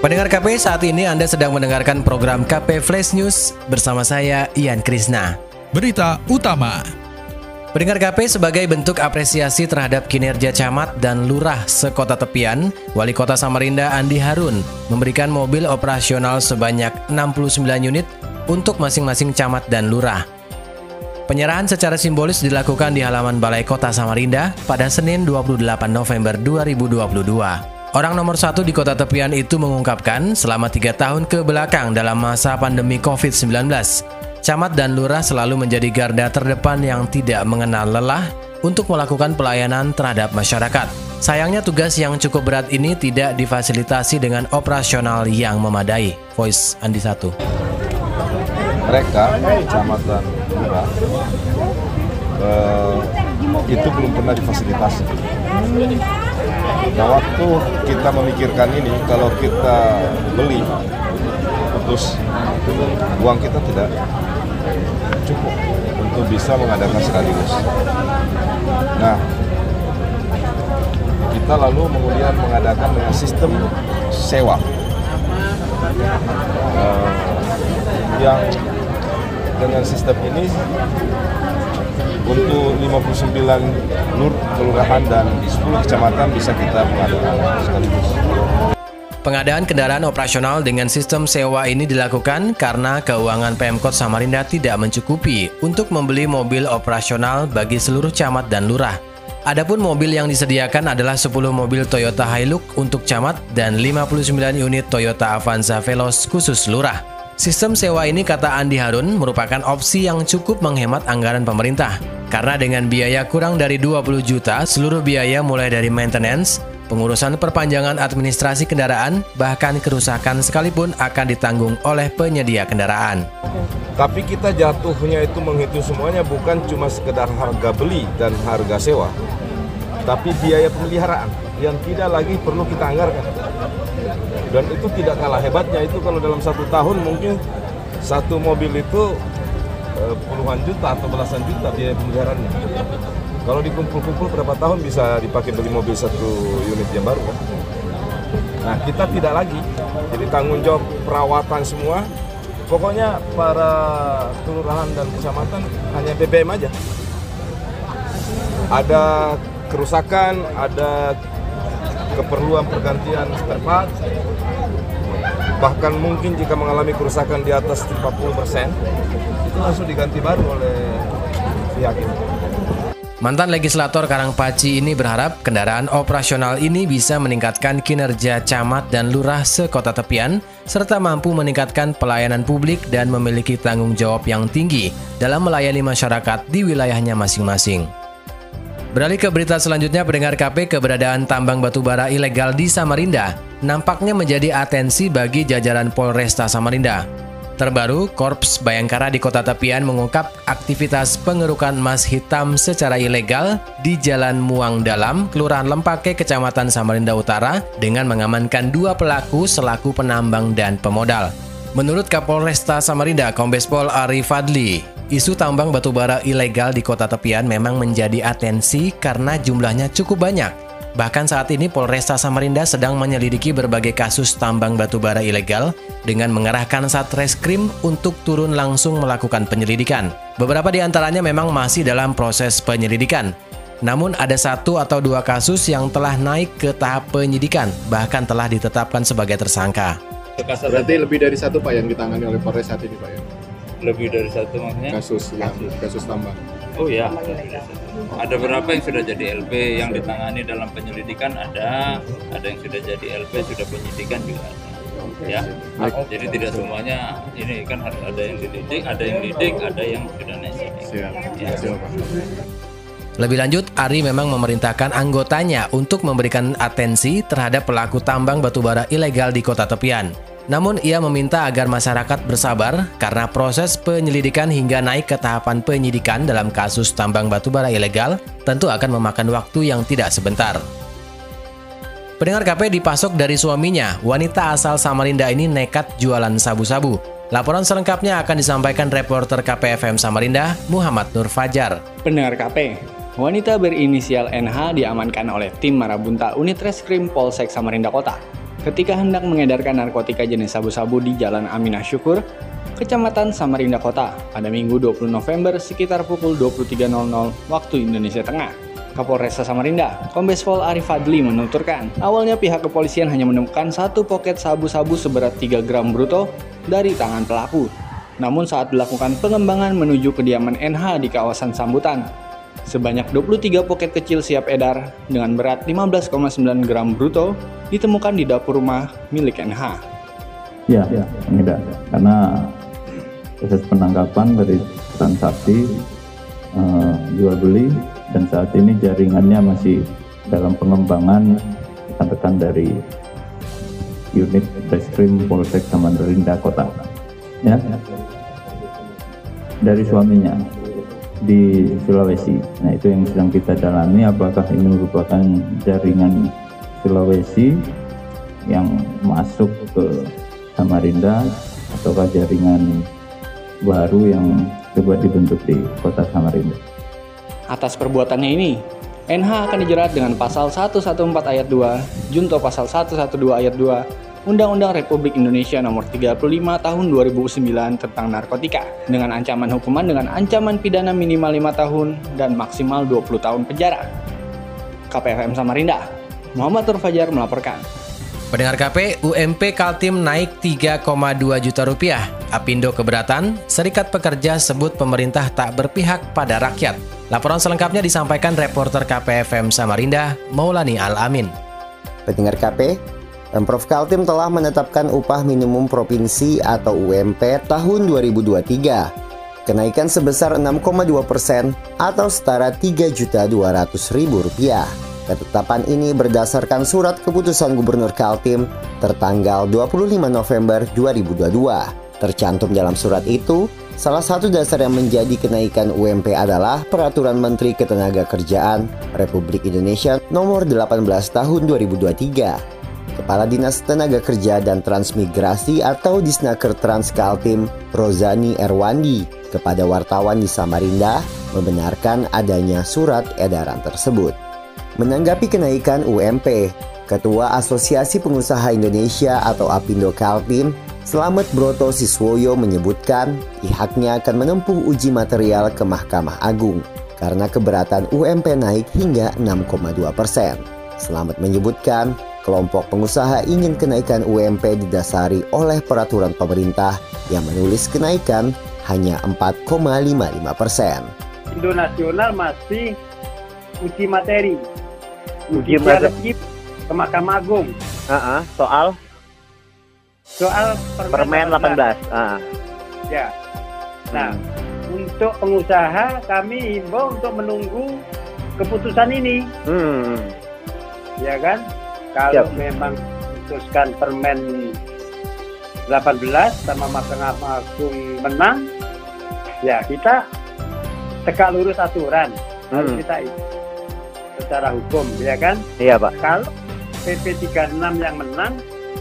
Pendengar KP, saat ini Anda sedang mendengarkan program KP Flash News bersama saya Ian Krisna. Berita utama. Pendengar KP sebagai bentuk apresiasi terhadap kinerja camat dan lurah sekota tepian, Wali Kota Samarinda Andi Harun memberikan mobil operasional sebanyak 69 unit untuk masing-masing camat dan lurah. Penyerahan secara simbolis dilakukan di halaman Balai Kota Samarinda pada Senin 28 November 2022. Orang nomor satu di kota tepian itu mengungkapkan selama tiga tahun ke belakang dalam masa pandemi COVID-19, camat dan lurah selalu menjadi garda terdepan yang tidak mengenal lelah untuk melakukan pelayanan terhadap masyarakat. Sayangnya tugas yang cukup berat ini tidak difasilitasi dengan operasional yang memadai. Voice Andi Satu. Mereka, camat dan lurah, eh, itu belum pernah difasilitasi Nah waktu kita memikirkan ini, kalau kita beli, terus uang kita tidak cukup untuk bisa mengadakan sekaligus. Nah, kita lalu kemudian mengadakan dengan sistem sewa uh, yang dengan sistem ini untuk 59 lur kelurahan dan 10 kecamatan bisa kita mengadakan sekaligus. Pengadaan kendaraan operasional dengan sistem sewa ini dilakukan karena keuangan Pemkot Samarinda tidak mencukupi untuk membeli mobil operasional bagi seluruh camat dan lurah. Adapun mobil yang disediakan adalah 10 mobil Toyota Hilux untuk camat dan 59 unit Toyota Avanza Veloz khusus lurah. Sistem sewa ini kata Andi Harun merupakan opsi yang cukup menghemat anggaran pemerintah. Karena dengan biaya kurang dari 20 juta, seluruh biaya mulai dari maintenance, pengurusan perpanjangan administrasi kendaraan, bahkan kerusakan sekalipun akan ditanggung oleh penyedia kendaraan. Tapi kita jatuhnya itu menghitung semuanya bukan cuma sekedar harga beli dan harga sewa, tapi biaya pemeliharaan yang tidak lagi perlu kita anggarkan dan itu tidak kalah hebatnya. Itu kalau dalam satu tahun mungkin satu mobil itu uh, puluhan juta atau belasan juta biaya pemeliharaannya kalau dikumpul-kumpul berapa tahun bisa dipakai beli mobil satu unit yang baru kan? Nah kita tidak lagi. Jadi tanggung jawab perawatan semua. Pokoknya para kelurahan dan kecamatan hanya BBM aja. Ada kerusakan ada keperluan pergantian spare part bahkan mungkin jika mengalami kerusakan di atas 40% itu langsung diganti baru oleh pihak ini. Mantan legislator Karangpaci ini berharap kendaraan operasional ini bisa meningkatkan kinerja camat dan lurah sekota tepian, serta mampu meningkatkan pelayanan publik dan memiliki tanggung jawab yang tinggi dalam melayani masyarakat di wilayahnya masing-masing. Beralih ke berita selanjutnya, pendengar KP keberadaan tambang batubara ilegal di Samarinda nampaknya menjadi atensi bagi jajaran Polresta Samarinda. Terbaru, Korps Bayangkara di Kota Tepian mengungkap aktivitas pengerukan emas hitam secara ilegal di Jalan Muang Dalam, Kelurahan Lempake, Kecamatan Samarinda Utara dengan mengamankan dua pelaku selaku penambang dan pemodal. Menurut Kapolresta Samarinda, Kombes Pol Ari Fadli, isu tambang batubara ilegal di kota tepian memang menjadi atensi karena jumlahnya cukup banyak. Bahkan saat ini Polresta Samarinda sedang menyelidiki berbagai kasus tambang batubara ilegal dengan mengerahkan Satreskrim untuk turun langsung melakukan penyelidikan. Beberapa di antaranya memang masih dalam proses penyelidikan. Namun ada satu atau dua kasus yang telah naik ke tahap penyidikan, bahkan telah ditetapkan sebagai tersangka. Berarti lebih dari satu Pak yang ditangani oleh Polres saat ini Pak ya? Lebih dari satu maksudnya? Kasus yang kasus tambah. Oh iya. Ada berapa yang sudah jadi LP yang ditangani dalam penyelidikan ada, ada yang sudah jadi LP sudah penyidikan juga ada. Ya, jadi tidak semuanya ini kan harus ada yang dididik, ada yang didik, ada yang sudah naik Siap. Ya. Lebih lanjut, Ari memang memerintahkan anggotanya untuk memberikan atensi terhadap pelaku tambang batubara ilegal di kota tepian. Namun ia meminta agar masyarakat bersabar karena proses penyelidikan hingga naik ke tahapan penyidikan dalam kasus tambang batubara ilegal tentu akan memakan waktu yang tidak sebentar. Pendengar KP dipasok dari suaminya, wanita asal Samarinda ini nekat jualan sabu-sabu. Laporan selengkapnya akan disampaikan reporter KPFM Samarinda, Muhammad Nur Fajar. Pendengar KP, wanita berinisial NH diamankan oleh tim Marabunta Unit Reskrim Polsek Samarinda Kota ketika hendak mengedarkan narkotika jenis sabu-sabu di Jalan Aminah Syukur, Kecamatan Samarinda Kota pada Minggu 20 November sekitar pukul 23.00 waktu Indonesia Tengah. Kapolresta Samarinda, Kombes Pol Arif Fadli menuturkan, awalnya pihak kepolisian hanya menemukan satu poket sabu-sabu seberat 3 gram bruto dari tangan pelaku. Namun saat dilakukan pengembangan menuju kediaman NH di kawasan Sambutan, sebanyak 23 poket kecil siap edar dengan berat 15,9 gram bruto ditemukan di dapur rumah milik NH. Ya, ya, tidak. Karena proses penangkapan dari transaksi uh, jual beli dan saat ini jaringannya masih dalam pengembangan rekan-rekan dari unit Reskrim Polsek Samarinda Kota. Ya. Dari suaminya di Sulawesi. Nah, itu yang sedang kita dalami apakah ini merupakan jaringan Sulawesi yang masuk ke Samarinda ataukah jaringan baru yang coba dibentuk di kota Samarinda. Atas perbuatannya ini, NH akan dijerat dengan pasal 114 ayat 2, Junto pasal 112 ayat 2, Undang-Undang Republik Indonesia Nomor 35 Tahun 2009 tentang narkotika dengan ancaman hukuman dengan ancaman pidana minimal 5 tahun dan maksimal 20 tahun penjara. KPFM Samarinda, Muhammad Nur Fajar melaporkan. Pendengar KP, UMP Kaltim naik 3,2 juta rupiah. Apindo keberatan, Serikat Pekerja sebut pemerintah tak berpihak pada rakyat. Laporan selengkapnya disampaikan reporter KPFM Samarinda, Maulani Al-Amin. Pendengar KP, Pemprov Kaltim telah menetapkan upah minimum provinsi atau UMP tahun 2023. Kenaikan sebesar 6,2 persen atau setara 3 juta 200 ribu rupiah. Ketetapan ini berdasarkan surat keputusan Gubernur Kaltim tertanggal 25 November 2022. Tercantum dalam surat itu, salah satu dasar yang menjadi kenaikan UMP adalah Peraturan Menteri Ketenagakerjaan Republik Indonesia Nomor 18 Tahun 2023. Kepala Dinas Tenaga Kerja dan Transmigrasi atau Disnaker Trans Kaltim, Rozani Erwandi, kepada wartawan di Samarinda membenarkan adanya surat edaran tersebut. Menanggapi kenaikan UMP, Ketua Asosiasi Pengusaha Indonesia atau Apindo Kaltim, Selamat Broto Siswoyo menyebutkan pihaknya akan menempuh uji material ke Mahkamah Agung karena keberatan UMP naik hingga 6,2 persen. Selamat menyebutkan kelompok pengusaha ingin kenaikan UMP didasari oleh peraturan pemerintah yang menulis kenaikan hanya 4,55 persen. Indo Nasional masih uji materi uji materi ke Mahkamah Agung. Uh -uh, soal soal permen, permen 18. 18. Uh. Ya. Nah, hmm. untuk pengusaha kami himbau untuk menunggu keputusan ini. Hmm. Ya kan? Kalau Siap. memang putuskan permen 18 sama Mahkamah Agung menang, ya kita tegak lurus aturan. Harus hmm. kita secara hukum, ya kan? Iya, Pak. Kalau PP 36 yang menang,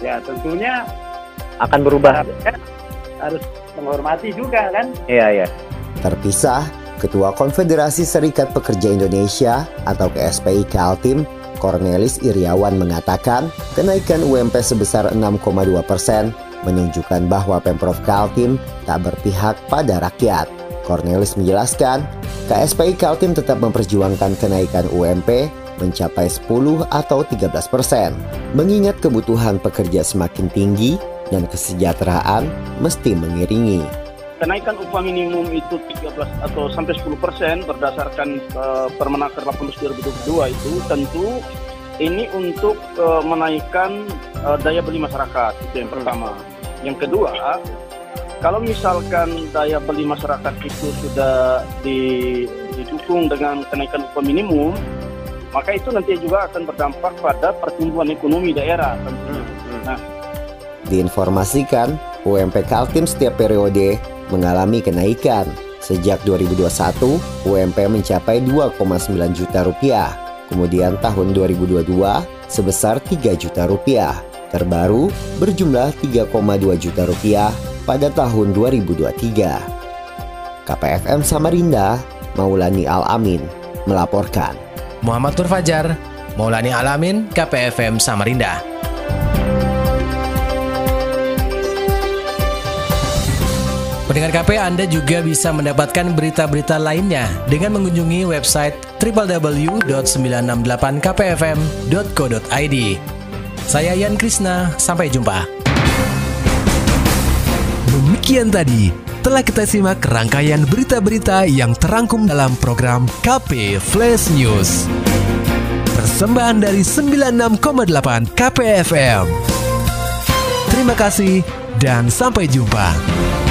ya tentunya akan berubah. Harus menghormati juga kan? Iya, iya. Terpisah, Ketua Konfederasi Serikat Pekerja Indonesia atau KSPI Kaltim, Cornelis Iriawan mengatakan kenaikan UMP sebesar 6,2 persen menunjukkan bahwa Pemprov Kaltim tak berpihak pada rakyat. Cornelis menjelaskan, KSPI Kaltim tetap memperjuangkan kenaikan UMP mencapai 10 atau 13 persen. Mengingat kebutuhan pekerja semakin tinggi dan kesejahteraan mesti mengiringi. Kenaikan upah minimum itu 13 atau sampai 10 persen berdasarkan uh, Permenaker 18 2022 itu tentu ini untuk uh, menaikkan uh, daya beli masyarakat itu yang pertama. Yang kedua, kalau misalkan daya beli masyarakat itu sudah didukung dengan kenaikan upah minimum, maka itu nanti juga akan berdampak pada pertumbuhan ekonomi daerah tentunya. Hmm, hmm. Nah, Diinformasikan, UMP Kaltim setiap periode mengalami kenaikan. Sejak 2021, UMP mencapai 2,9 juta rupiah. Kemudian tahun 2022 sebesar 3 juta rupiah. Terbaru berjumlah 3,2 juta rupiah pada tahun 2023. KPFM Samarinda, Maulani Al-Amin, melaporkan. Muhammad Nur Fajar, Maulani Alamin, KPFM Samarinda. Pendengar KP, Anda juga bisa mendapatkan berita-berita lainnya dengan mengunjungi website www.968kpfm.co.id. Saya Yan Krisna, sampai jumpa. Demikian tadi telah kita simak rangkaian berita-berita yang terangkum dalam program KP Flash News. Persembahan dari 96,8 KPFM. Terima kasih dan sampai jumpa.